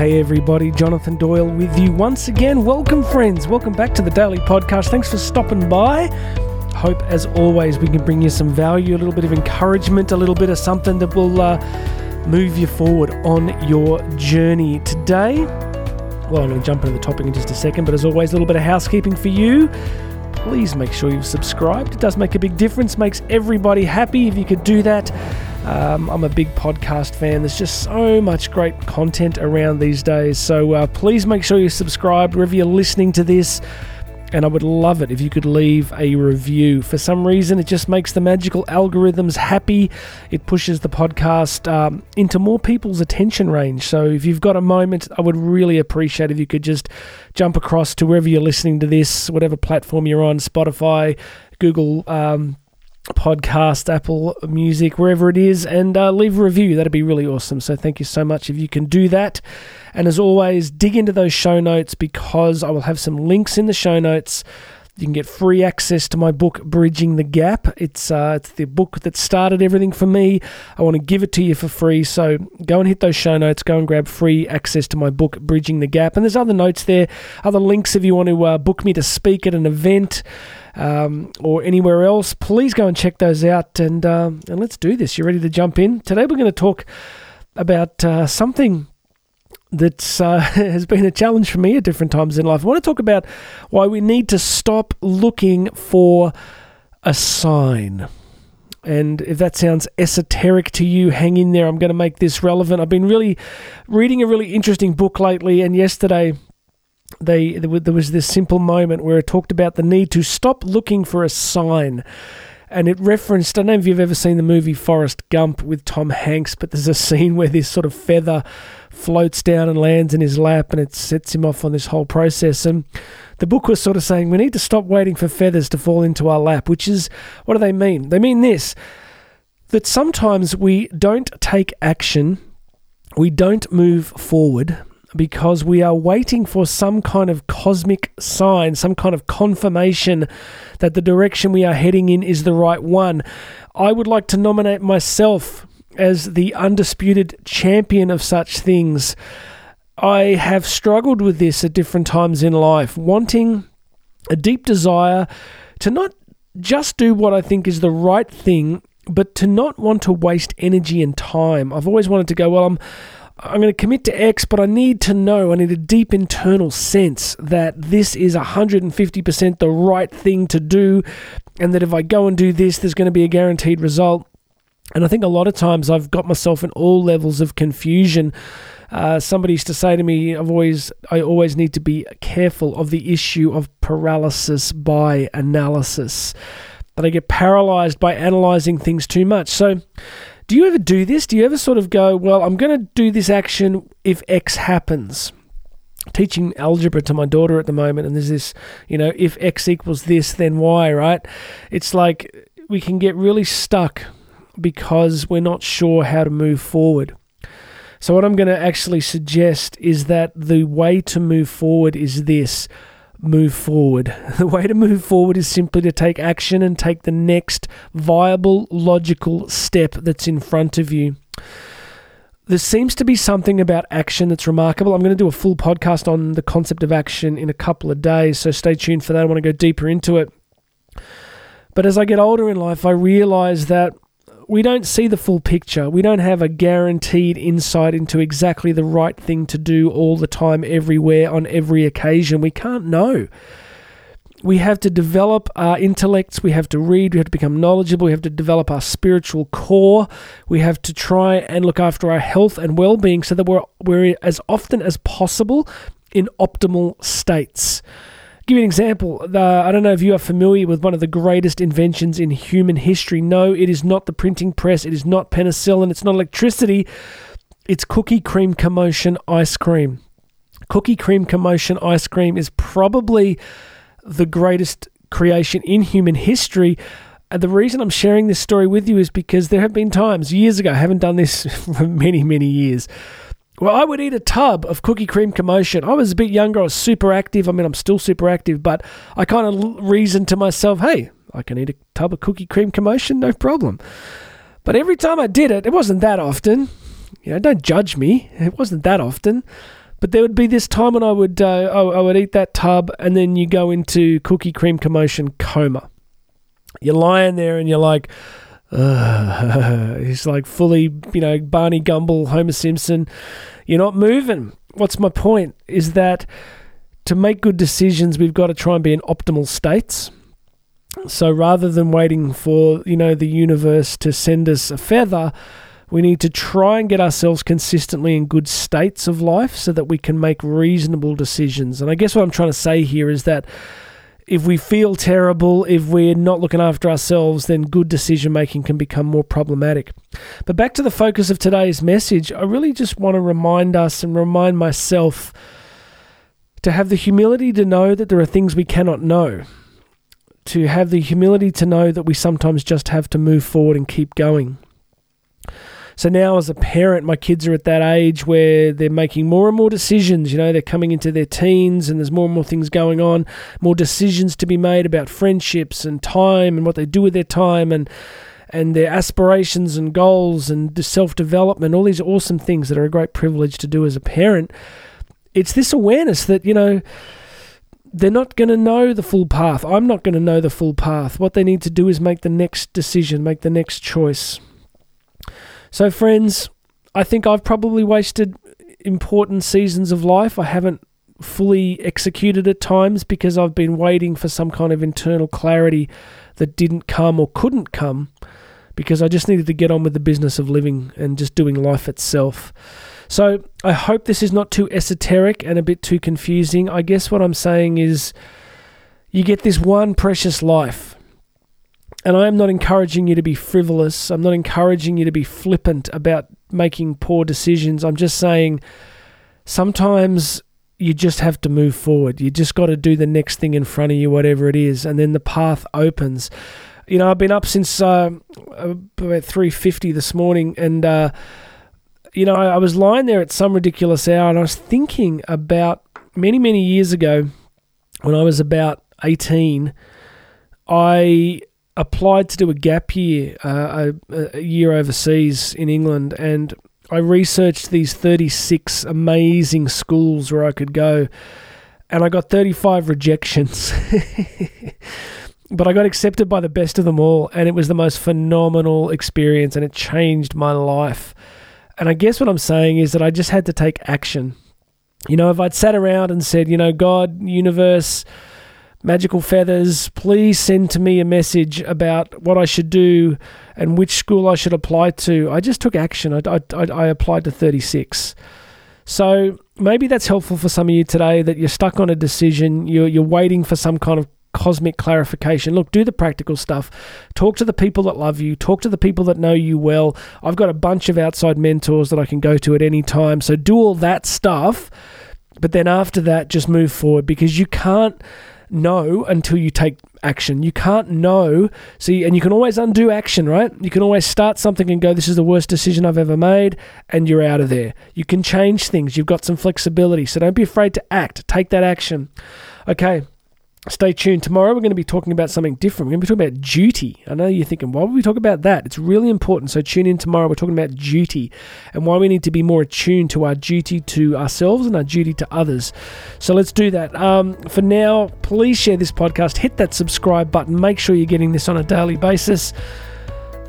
hey everybody, Jonathan Doyle with you once again. Welcome, friends. Welcome back to the Daily Podcast. Thanks for stopping by. Hope, as always, we can bring you some value, a little bit of encouragement, a little bit of something that will uh, move you forward on your journey. Today, well, I'm going to jump into the topic in just a second, but as always, a little bit of housekeeping for you. Please make sure you've subscribed. It does make a big difference, makes everybody happy if you could do that. Um, I'm a big podcast fan. There's just so much great content around these days. So uh, please make sure you subscribe wherever you're listening to this. And I would love it if you could leave a review. For some reason, it just makes the magical algorithms happy. It pushes the podcast um, into more people's attention range. So if you've got a moment, I would really appreciate if you could just jump across to wherever you're listening to this, whatever platform you're on Spotify, Google. Um, podcast, Apple Music, wherever it is, and uh, leave a review. That'd be really awesome. So thank you so much if you can do that. And as always, dig into those show notes because I will have some links in the show notes. You can get free access to my book, Bridging the Gap. It's uh, it's the book that started everything for me. I want to give it to you for free. So go and hit those show notes. Go and grab free access to my book, Bridging the Gap. And there's other notes there, other links if you want to uh, book me to speak at an event um, or anywhere else, please go and check those out and um, and let's do this. You ready to jump in? Today we're going to talk about uh, something that uh, has been a challenge for me at different times in life. I want to talk about why we need to stop looking for a sign. And if that sounds esoteric to you, hang in there. I'm going to make this relevant. I've been really reading a really interesting book lately, and yesterday they there was this simple moment where it talked about the need to stop looking for a sign. And it referenced, I don't know if you've ever seen the movie Forrest Gump with Tom Hanks, but there's a scene where this sort of feather floats down and lands in his lap and it sets him off on this whole process. And the book was sort of saying we need to stop waiting for feathers to fall into our lap, which is what do they mean? They mean this that sometimes we don't take action, we don't move forward because we are waiting for some kind of cosmic sign, some kind of confirmation that the direction we are heading in is the right one. I would like to nominate myself as the undisputed champion of such things. I have struggled with this at different times in life, wanting a deep desire to not just do what I think is the right thing, but to not want to waste energy and time. I've always wanted to go, well, I'm I'm going to commit to X, but I need to know, I need a deep internal sense that this is 150% the right thing to do, and that if I go and do this, there's going to be a guaranteed result. And I think a lot of times I've got myself in all levels of confusion. Uh, somebody used to say to me, "I've always, I always need to be careful of the issue of paralysis by analysis." That I get paralyzed by analyzing things too much. So, do you ever do this? Do you ever sort of go, well, I'm going to do this action if X happens? Teaching algebra to my daughter at the moment, and there's this, you know, if X equals this, then Y, right? It's like we can get really stuck because we're not sure how to move forward. So, what I'm going to actually suggest is that the way to move forward is this move forward. The way to move forward is simply to take action and take the next viable, logical step that's in front of you. There seems to be something about action that's remarkable. I'm going to do a full podcast on the concept of action in a couple of days, so stay tuned for that. I want to go deeper into it. But as I get older in life, I realize that we don't see the full picture. We don't have a guaranteed insight into exactly the right thing to do all the time, everywhere, on every occasion. We can't know. We have to develop our intellects, we have to read, we have to become knowledgeable, we have to develop our spiritual core, we have to try and look after our health and well being so that we're, we're as often as possible in optimal states give you an example. The, I don't know if you are familiar with one of the greatest inventions in human history. No, it is not the printing press. It is not penicillin. It's not electricity. It's cookie cream commotion ice cream. Cookie cream commotion ice cream is probably the greatest creation in human history. And the reason I'm sharing this story with you is because there have been times, years ago, I haven't done this for many, many years well, I would eat a tub of cookie cream commotion. I was a bit younger. I was super active. I mean, I'm still super active, but I kind of reasoned to myself, hey, I can eat a tub of cookie cream commotion, no problem. But every time I did it, it wasn't that often. You know, don't judge me. It wasn't that often. But there would be this time when I would uh, I, I would eat that tub, and then you go into cookie cream commotion coma. You're lying there, and you're like, uh, he's like fully, you know, Barney Gumble, Homer Simpson. You're not moving. What's my point? Is that to make good decisions, we've got to try and be in optimal states. So rather than waiting for, you know, the universe to send us a feather, we need to try and get ourselves consistently in good states of life so that we can make reasonable decisions. And I guess what I'm trying to say here is that if we feel terrible, if we're not looking after ourselves, then good decision making can become more problematic. But back to the focus of today's message, I really just want to remind us and remind myself to have the humility to know that there are things we cannot know, to have the humility to know that we sometimes just have to move forward and keep going. So now, as a parent, my kids are at that age where they're making more and more decisions. You know, they're coming into their teens and there's more and more things going on, more decisions to be made about friendships and time and what they do with their time and and their aspirations and goals and self development, all these awesome things that are a great privilege to do as a parent. It's this awareness that, you know, they're not going to know the full path. I'm not going to know the full path. What they need to do is make the next decision, make the next choice. So, friends, I think I've probably wasted important seasons of life. I haven't fully executed at times because I've been waiting for some kind of internal clarity that didn't come or couldn't come because I just needed to get on with the business of living and just doing life itself. So, I hope this is not too esoteric and a bit too confusing. I guess what I'm saying is you get this one precious life and I am not encouraging you to be frivolous. I'm not encouraging you to be flippant about making poor decisions. I'm just saying sometimes you just have to move forward. You just got to do the next thing in front of you, whatever it is, and then the path opens. You know, I've been up since uh, about three fifty this morning, and uh, you know, I, I was lying there at some ridiculous hour, and I was thinking about many, many years ago when I was about eighteen. I applied to do a gap year, uh, a, a year overseas in England, and I researched these 36 amazing schools where I could go, and I got 35 rejections. but I got accepted by the best of them all, and it was the most phenomenal experience, and it changed my life. And I guess what I'm saying is that I just had to take action. You know, if I'd sat around and said, you know, God, universe, Magical Feathers, please send to me a message about what I should do and which school I should apply to. I just took action. I, I, I applied to 36. So maybe that's helpful for some of you today that you're stuck on a decision, you're, you're waiting for some kind of cosmic clarification. Look, do the practical stuff. Talk to the people that love you. Talk to the people that know you well. I've got a bunch of outside mentors that I can go to at any time. So do all that stuff. But then after that, just move forward because you can't know until you take action. You can't know. See, and you can always undo action, right? You can always start something and go, this is the worst decision I've ever made, and you're out of there. You can change things. You've got some flexibility. So don't be afraid to act. Take that action. Okay, Stay tuned. Tomorrow we're going to be talking about something different. We're going to be talking about duty. I know you're thinking, why would we talk about that? It's really important. So tune in tomorrow. We're talking about duty and why we need to be more attuned to our duty to ourselves and our duty to others. So let's do that. Um, for now, please share this podcast. Hit that subscribe button. Make sure you're getting this on a daily basis.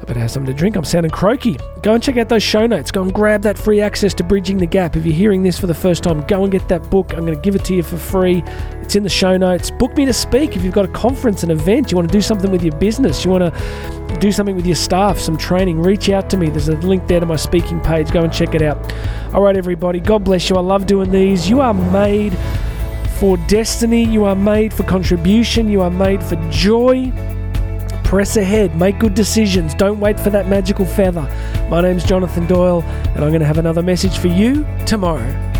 I better have something to drink. I'm sounding croaky. Go and check out those show notes. Go and grab that free access to Bridging the Gap. If you're hearing this for the first time, go and get that book. I'm going to give it to you for free. It's in the show notes. Book me to speak if you've got a conference, an event, you want to do something with your business, you want to do something with your staff, some training, reach out to me. There's a link there to my speaking page. Go and check it out. All right, everybody. God bless you. I love doing these. You are made for destiny. You are made for contribution. You are made for joy. Press ahead, make good decisions, don't wait for that magical feather. My name's Jonathan Doyle, and I'm going to have another message for you tomorrow.